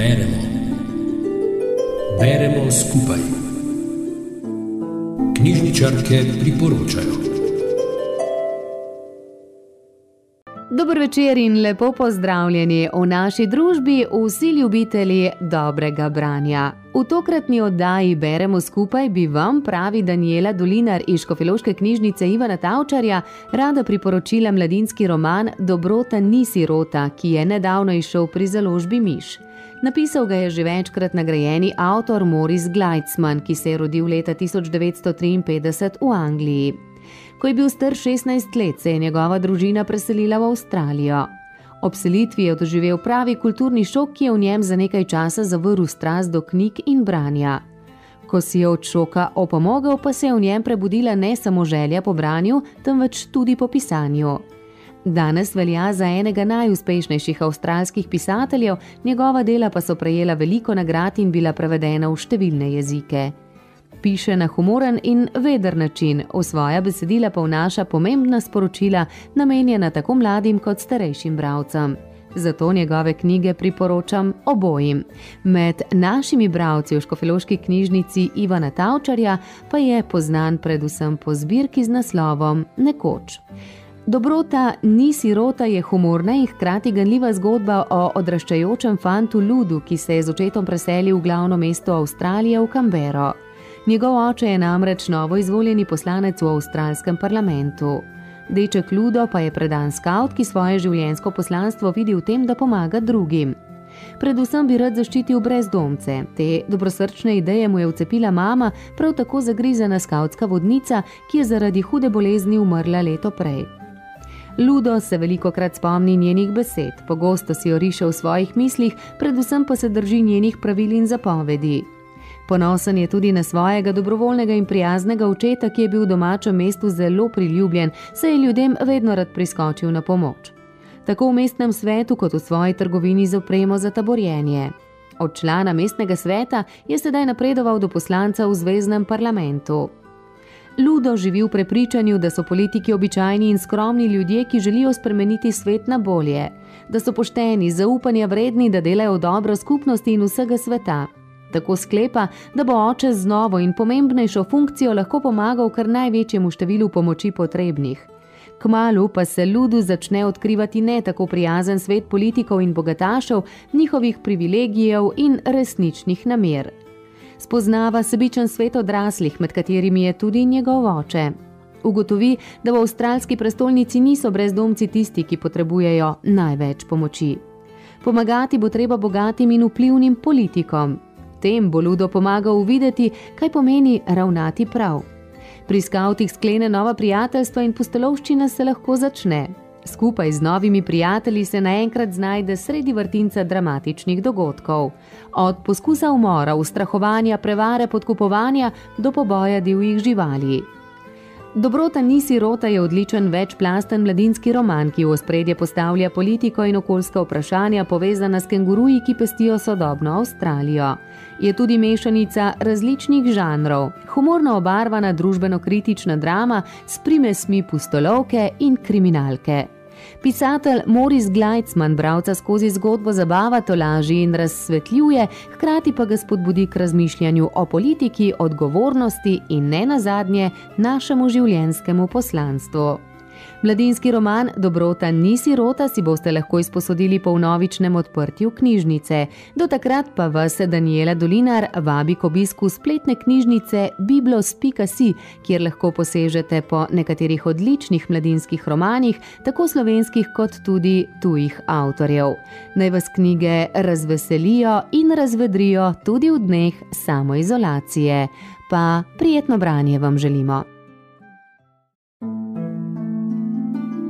Beremo. Beremo skupaj. Knjižničarke priporočajo. Dober večer in lepo pozdravljeni v naši družbi, vsi ljubitelji dobrega branja. V tokratni oddaji Beremo skupaj bi vam, pravi Daniela Dolinar iz Škofeloške knjižnice Ivana Tavčarja, rada priporočila mladinski roman Dobrota ni sirota, ki je nedavno izšel pri založbi Miš. Napisal ga je že večkrat nagrajeni avtor Moris Gleitzman, ki se je rodil leta 1953 v Angliji. Ko je bil star 16 let, se je njegova družina preselila v Avstralijo. Ob selitvi je doživel pravi kulturni šok, ki je v njem za nekaj časa zavrl strast do knjig in branja. Ko si je od šoka opomogel, pa se je v njem prebudila ne samo želja po branju, temveč tudi po pisanju. Danes velja za enega najuspešnejših avstralskih pisateljev, njegova dela pa so prejela veliko nagrad in bila prevedena v številne jezike piše na humoren in veder način, v svoja besedila pa vnaša pomembna sporočila, namenjena tako mladim kot starejšim bravcem. Zato njegove knjige priporočam obojim. Med našimi bravci v Škofeloški knjižnici Ivana Tavčarja pa je poznan predvsem po zbirki z naslovom Nekoč. Dobrota ni sirota je humorna in hkrati ganljiva zgodba o odraščajočem fantu Ludu, ki se je z očetom preselil v glavno mesto Avstralije v Kambero. Njegov oče je namreč novo izvoljeni poslanec v avstralskem parlamentu. Deček Ludo pa je predan skaut, ki svoje življenjsko poslanstvo vidi v tem, da pomaga drugim. Predvsem bi rad zaščitil brezdomce. Te dobrosrčne ideje mu je vcepila mama, prav tako zagrizena skautska vodnica, ki je zaradi hude bolezni umrla leto prej. Ludo se veliko krat spomni njenih besed, pogosto si jo riše v svojih mislih, predvsem pa se drži njenih pravil in zapovedi. Ponosen je tudi na svojega dobrovoljnega in prijaznega očeta, ki je bil v domačem mestu zelo priljubljen, saj je ljudem vedno rad priskočil na pomoč. Tako v mestnem svetu, kot v svoji trgovini z opremo za taborjenje. Od člana mestnega sveta je sedaj napredoval do poslanca v zvezdnem parlamentu. Ludo živi v prepričanju, da so politiki običajni in skromni ljudje, ki želijo spremeniti svet na bolje, da so pošteni, zaupanja vredni, da delajo dobro skupnosti in vsega sveta. Tako sklepa, da bo oče z novo in pomembnejšo funkcijo lahko pomagal kar največjemu številu pomoči potrebnih. Kmalu pa se ludu začne odkrivati ne tako prijazen svet politikov in bogatašev, njihovih privilegijev in resničnih namer. Spoznava sebičen svet odraslih, med katerimi je tudi njegov oče. Ugotovi, da v avstralski prestolnici niso brezdomci tisti, ki potrebujejo največ pomoči. Pomagati bo treba bogatim in vplivnim politikom, tem bo Ludo pomagal uvideti, kaj pomeni ravnati prav. Pri skavtih sklene nova prijateljstva in pustolovščina se lahko začne. Skupaj z novimi prijatelji se naenkrat znajde sredi vrtinca dramatičnih dogodkov. Od poskusa umora, ustrahovanja, prevare, podkupovanja do poboja divjih živali. Dobrota ni sirota je odličen večplasten mladinski roman, ki v ospredje postavlja politiko in okoljska vprašanja povezana s kenguruji, ki pestijo sodobno Avstralijo. Je tudi mešanica različnih žanrov, humorno obarvana družbeno-kritična drama s primesmi pustolovke in kriminalke. Pisatelj Moris Gleitzman bravca skozi zgodbo zabava tolaži in razsvetljuje, hkrati pa ga spodbudi k razmišljanju o politiki, odgovornosti in ne nazadnje našemu življenjskemu poslanstvu. Mladinski roman Dobrota ni sirota si boste lahko izposodili po novičnem odprtju knjižnice. Do takrat pa vas Daniela Dolinar vabi k obisku spletne knjižnice biblos.si, kjer lahko posežete po nekaterih odličnih mladinskih romanih, tako slovenskih kot tudi tujih avtorjev. Naj vas knjige razveselijo in razvedrijo tudi v dneh samoizolacije. Pa prijetno branje vam želimo.